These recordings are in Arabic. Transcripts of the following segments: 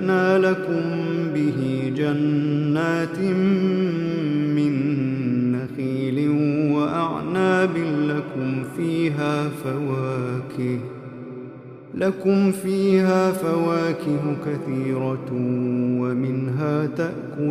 فأنشأنا لكم به جنات من نخيل وأعناب لكم فيها فواكه لكم فيها فواكه كثيرة ومنها تأكلون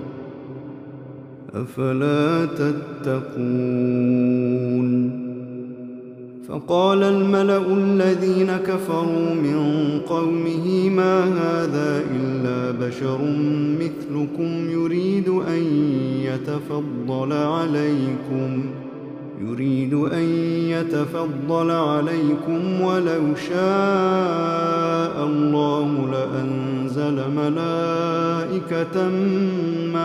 أفلا تتقون فقال الملأ الذين كفروا من قومه ما هذا إلا بشر مثلكم يريد أن يتفضل عليكم يريد أن يتفضل عليكم ولو شاء الله لأنزل ملائكة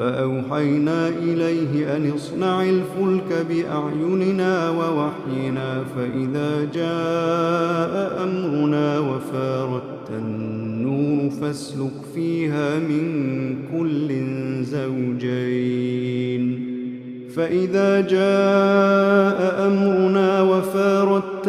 فأوحينا إليه أن اصنع الفلك بأعيننا ووحينا فإذا جاء أمرنا وفارت النور فاسلك فيها من كل زوجين. فإذا جاء أمرنا وفارت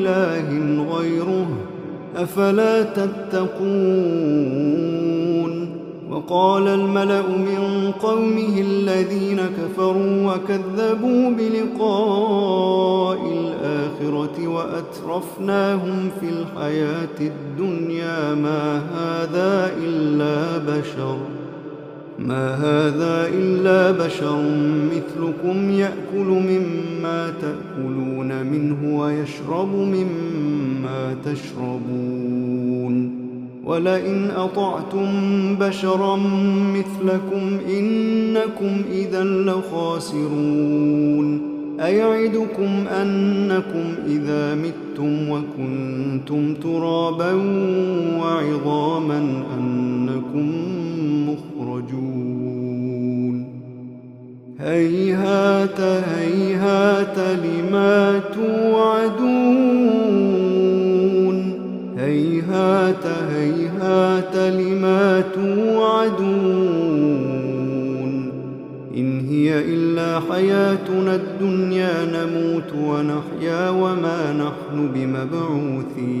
إله غيره أفلا تتقون؟ وقال الملأ من قومه الذين كفروا وكذبوا بلقاء الآخرة وأترفناهم في الحياة الدنيا ما هذا إلا بشر. ما هذا إلا بشر مثلكم يأكل مما تأكلون منه ويشرب مما تشربون. ولئن أطعتم بشرا مثلكم إنكم إذا لخاسرون. أيعدكم أنكم إذا متم وكنتم ترابا وعظاما أنكم مخرجون هيهات هيهات لما توعدون. هيهات هيهات لما توعدون. إن هي إلا حياتنا الدنيا نموت ونحيا وما نحن بمبعوثين.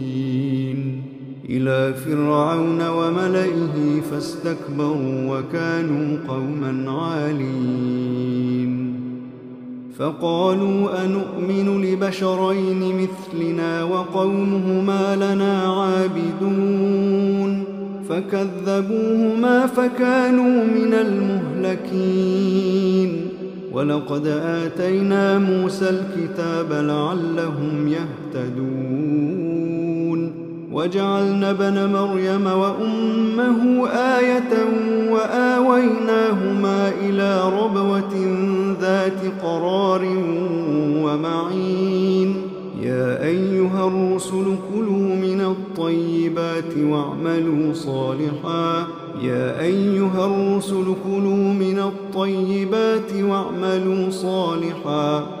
إلى فرعون وملئه فاستكبروا وكانوا قوما عالين. فقالوا أنؤمن لبشرين مثلنا وقومهما لنا عابدون. فكذبوهما فكانوا من المهلكين. ولقد آتينا موسى الكتاب لعلهم يهتدون. وجعلنا بن مريم وأمه آية وآويناهما إلى ربوة ذات قرار ومعين. يا أيها الرسل كلوا من الطيبات واعملوا صالحا. يا أيها الرسل كلوا من الطيبات واعملوا صالحا.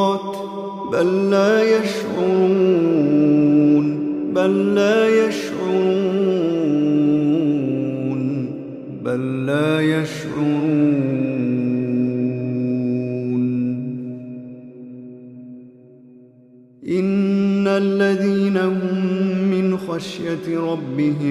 بل لا يشعرون بل لا يشعرون بل لا يشعرون. إن الذين هم من خشية ربهم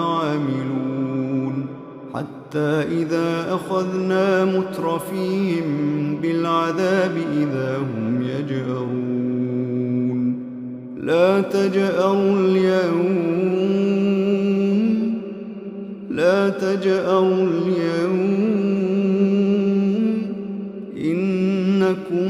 حتى إذا أخذنا مترفيهم بالعذاب إذا هم يجأرون. لا تجأروا اليوم لا تجأروا اليوم إنكم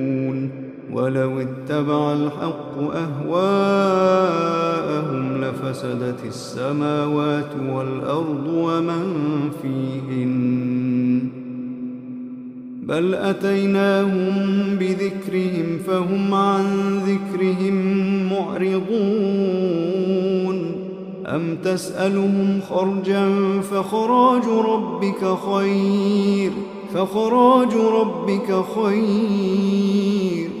ولو اتبع الحق أهواءهم لفسدت السماوات والأرض ومن فيهن. بل أتيناهم بذكرهم فهم عن ذكرهم معرضون. أم تسألهم خرجا فخراج ربك خير فخراج ربك خير.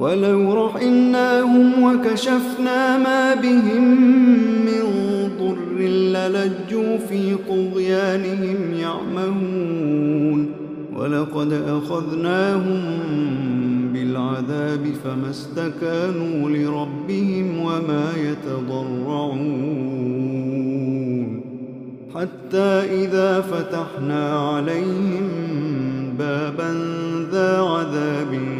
ولو رحمناهم وكشفنا ما بهم من ضر للجوا في طغيانهم يعمهون ولقد أخذناهم بالعذاب فما استكانوا لربهم وما يتضرعون حتى إذا فتحنا عليهم بابا ذا عذاب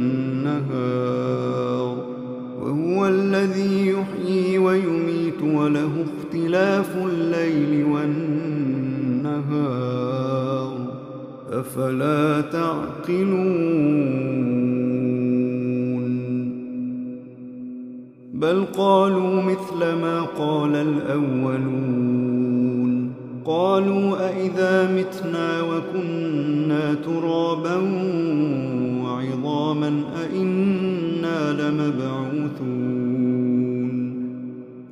الذي يحيي ويميت وله اختلاف الليل والنهار. أفلا تعقلون؟ بل قالوا مثل ما قال الأولون. قالوا أئذا متنا وكنا ترابا وعظاما أئنا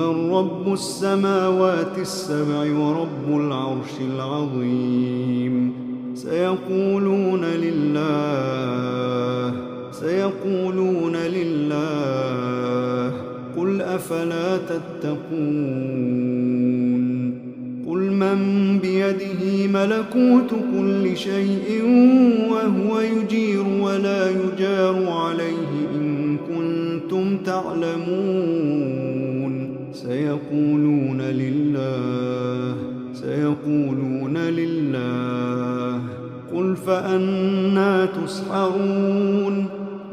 من رب السماوات السبع ورب العرش العظيم. سيقولون لله سيقولون لله قل أفلا تتقون؟ قل من بيده ملكوت كل شيء وهو يجير ولا يجار عليه إن كنتم تعلمون.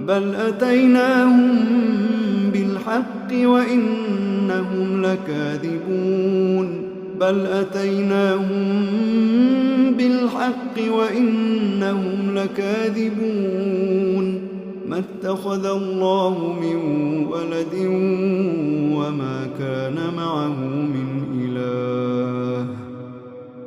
بل أتيناهم بالحق وإنهم لكاذبون بل أتيناهم بالحق وإنهم لكاذبون ما اتخذ الله من ولد وما كان معه من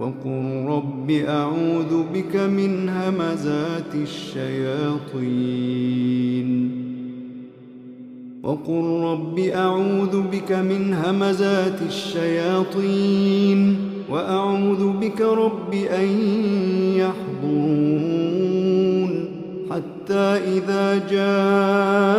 وقل رب أعوذ بك من همزات الشياطين. وقل رب أعوذ بك من همزات الشياطين. وأعوذ بك رب أن يحضرون. حتى إذا جاء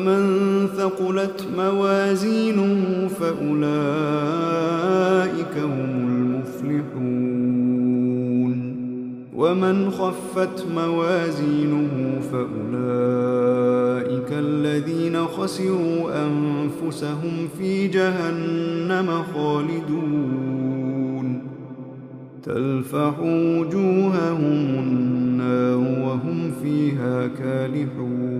فمن ثقلت موازينه فأولئك هم المفلحون. ومن خفت موازينه فأولئك الذين خسروا أنفسهم في جهنم خالدون. تلفح وجوههم النار وهم فيها كالحون.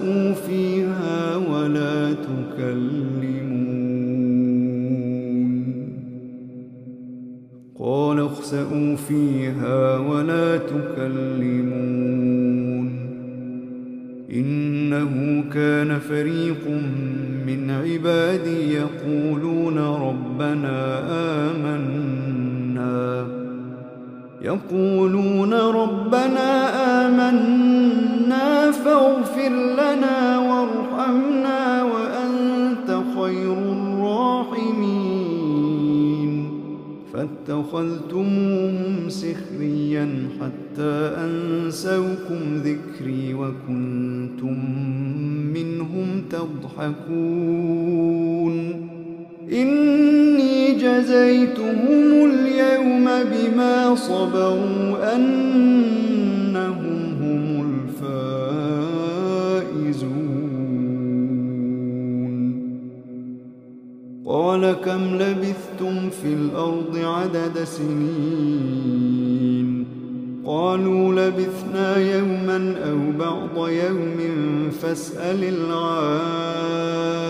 اخسأوا فيها ولا تكلمون. قال اخسأوا فيها ولا تكلمون. إنه كان فريق من عبادي يقولون ربنا آمنا. يقولون ربنا آمنا. فاغفر لنا وارحمنا وأنت خير الراحمين. فاتخذتموهم سخريا حتى أنسوكم ذكري وكنتم منهم تضحكون. إني جزيتهم اليوم بما صبروا أنهم قال كم لبثتم في الأرض عدد سنين؟ قالوا لبثنا يوما أو بعض يوم فاسأل العادين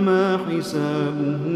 فإنما حسابه